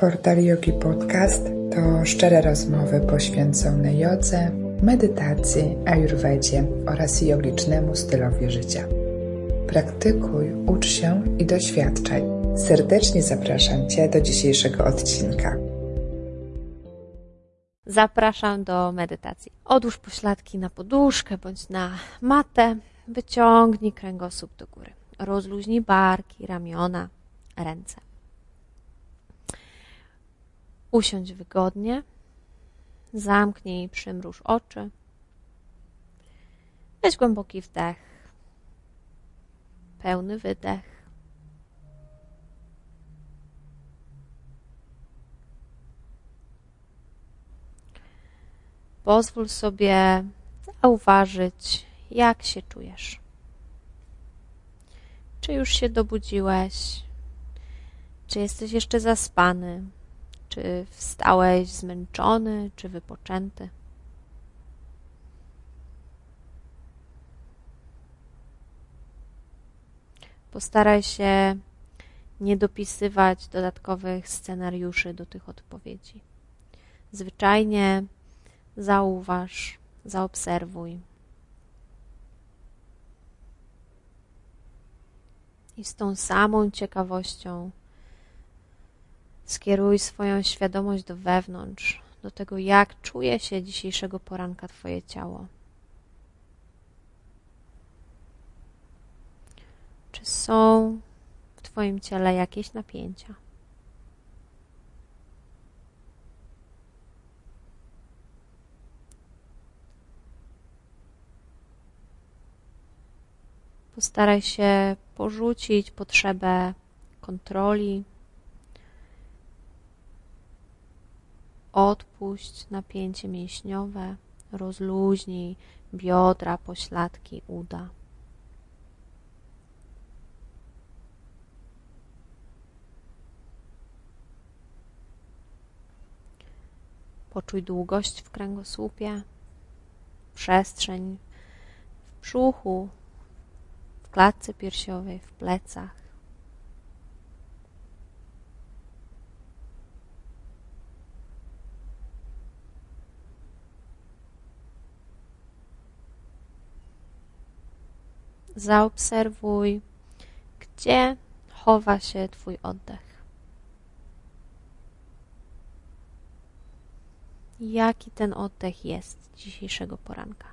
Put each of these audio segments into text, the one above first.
Portal Yogi Podcast to szczere rozmowy poświęcone jodze, medytacji, ayurvedzie oraz jogicznemu stylowi życia. Praktykuj, ucz się i doświadczaj. Serdecznie zapraszam Cię do dzisiejszego odcinka. Zapraszam do medytacji. Odłóż pośladki na poduszkę bądź na matę. Wyciągnij kręgosłup do góry. Rozluźnij barki, ramiona, ręce. Usiądź wygodnie. Zamknij i przymruż oczy. Weź głęboki wdech. Pełny wydech. Pozwól sobie zauważyć, jak się czujesz. Czy już się dobudziłeś? Czy jesteś jeszcze zaspany? Czy wstałeś zmęczony, czy wypoczęty? Postaraj się nie dopisywać dodatkowych scenariuszy do tych odpowiedzi. Zwyczajnie zauważ, zaobserwuj. I z tą samą ciekawością skieruj swoją świadomość do wewnątrz, do tego, jak czuje się dzisiejszego poranka Twoje ciało. Czy są w Twoim ciele jakieś napięcia? Postaraj się porzucić potrzebę kontroli. Odpuść napięcie mięśniowe, rozluźnij biodra, pośladki, uda. Poczuj długość w kręgosłupie, przestrzeń w brzuchu, w klatce piersiowej, w plecach. Zaobserwuj, gdzie chowa się Twój oddech. Jaki ten oddech jest dzisiejszego poranka?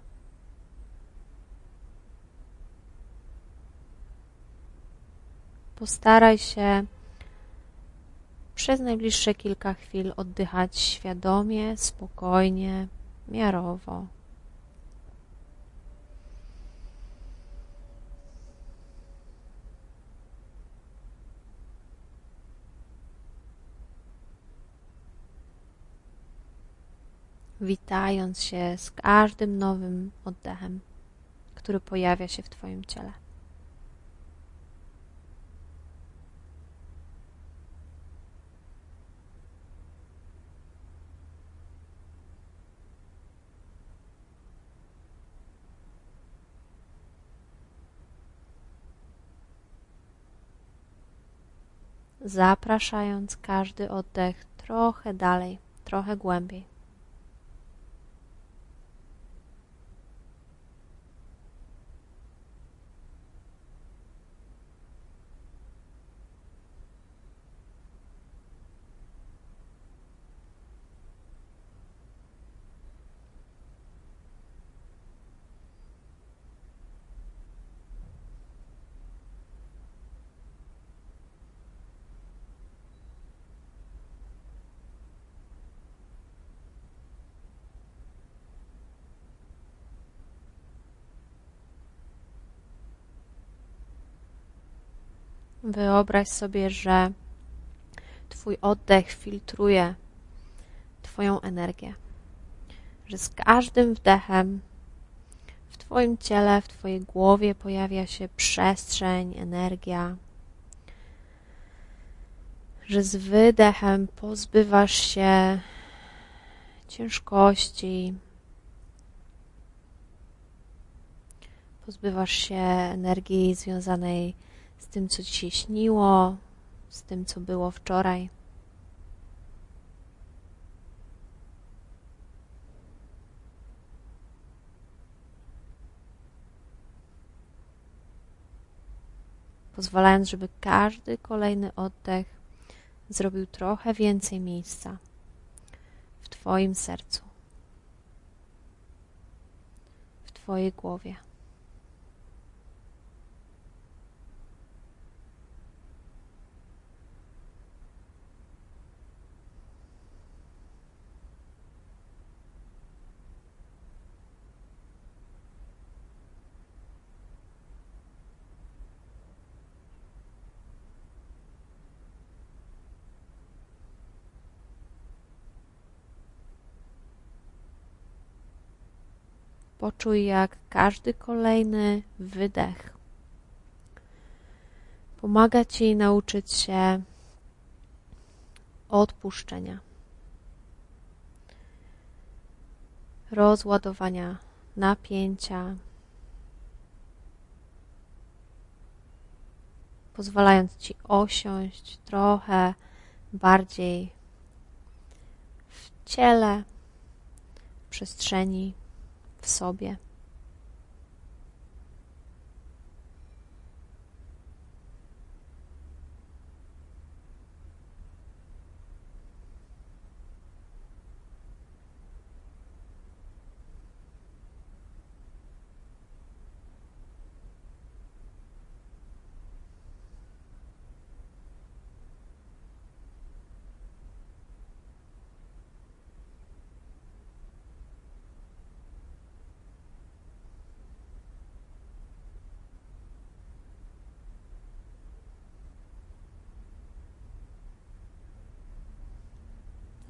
Postaraj się przez najbliższe kilka chwil oddychać świadomie, spokojnie, miarowo. Witając się z każdym nowym oddechem, który pojawia się w Twoim ciele. zapraszając każdy oddech trochę dalej, trochę głębiej. Wyobraź sobie, że Twój oddech filtruje Twoją energię. Że z każdym wdechem w Twoim ciele, w Twojej głowie pojawia się przestrzeń, energia. Że z wydechem pozbywasz się ciężkości, pozbywasz się energii związanej z z tym, co ci się śniło, z tym, co było wczoraj. Pozwalając, żeby każdy kolejny oddech zrobił trochę więcej miejsca w Twoim sercu, w Twojej głowie. Poczuj, jak każdy kolejny wydech. Pomaga Ci nauczyć się odpuszczenia, rozładowania napięcia, pozwalając Ci osiąść trochę bardziej w ciele, w przestrzeni w sobie.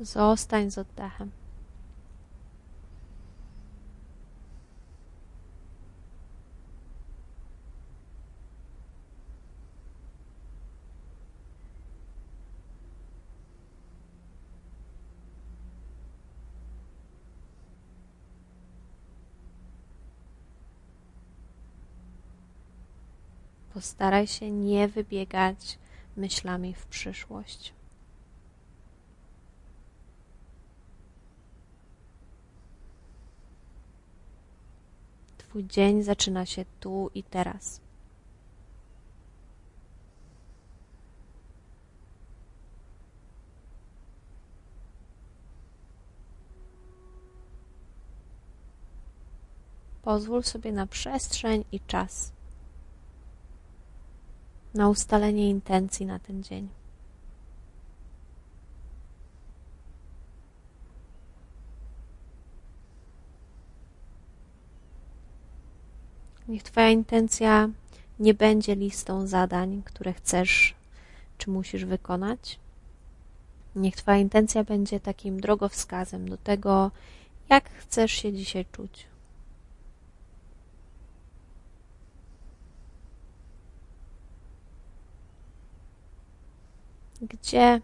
Zostań z oddechem. Postaraj się nie wybiegać myślami w przyszłość. Twój dzień zaczyna się tu i teraz. Pozwól sobie na przestrzeń i czas, na ustalenie intencji na ten dzień. Niech Twoja intencja nie będzie listą zadań, które chcesz czy musisz wykonać. Niech Twoja intencja będzie takim drogowskazem do tego, jak chcesz się dzisiaj czuć. Gdzie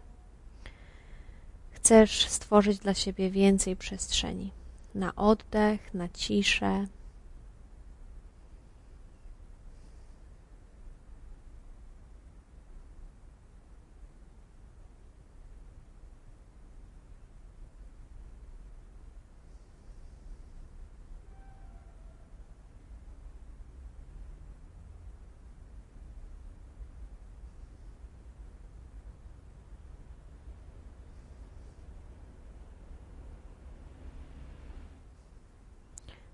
chcesz stworzyć dla siebie więcej przestrzeni na oddech, na ciszę,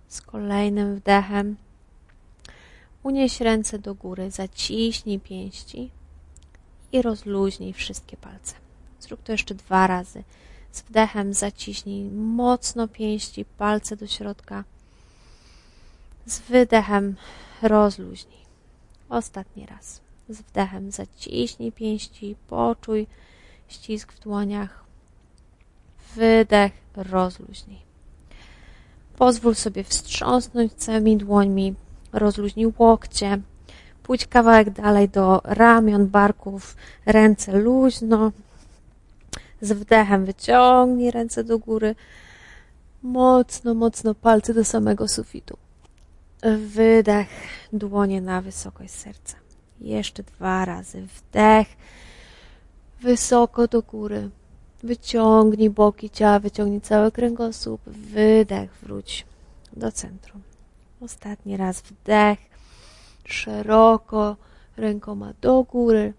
Z kolejnym wdechem unieś ręce do góry, zaciśnij pięści i rozluźnij wszystkie palce. Zrób to jeszcze dwa razy. Z wdechem zaciśnij mocno pięści, palce do środka. Z wydechem rozluźnij. Ostatni raz. Z wdechem zaciśnij pięści, poczuj ścisk w dłoniach. Wydech, rozluźnij. Pozwól sobie wstrząsnąć całymi dłońmi, rozluźnij łokcie, pójdź kawałek dalej do ramion, barków, ręce luźno. Z wdechem wyciągnij ręce do góry, mocno, mocno palce do samego sufitu. Wydech, dłonie na wysokość serca. Jeszcze dwa razy. Wdech, wysoko do góry. Wyciągnij boki ciała, wyciągnij cały kręgosłup. Wydech, wróć do centrum. Ostatni raz wdech, szeroko rękoma do góry,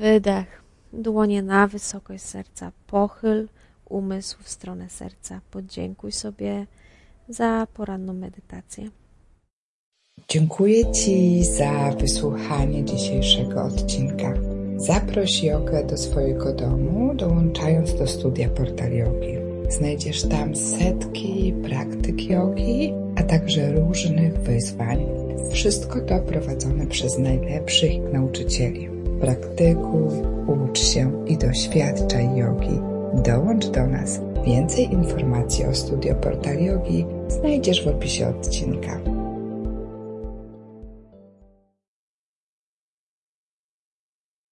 wydech, dłonie na wysokość serca, pochyl umysł w stronę serca. Podziękuj sobie za poranną medytację. Dziękuję Ci za wysłuchanie dzisiejszego odcinka. Zaproś jogę do swojego domu, dołączając do studia Portal Yogi. Znajdziesz tam setki praktyk jogi, a także różnych wyzwań. Wszystko to prowadzone przez najlepszych nauczycieli. Praktykuj, ucz się i doświadczaj jogi. Dołącz do nas. Więcej informacji o studio Portal Yogi znajdziesz w opisie odcinka.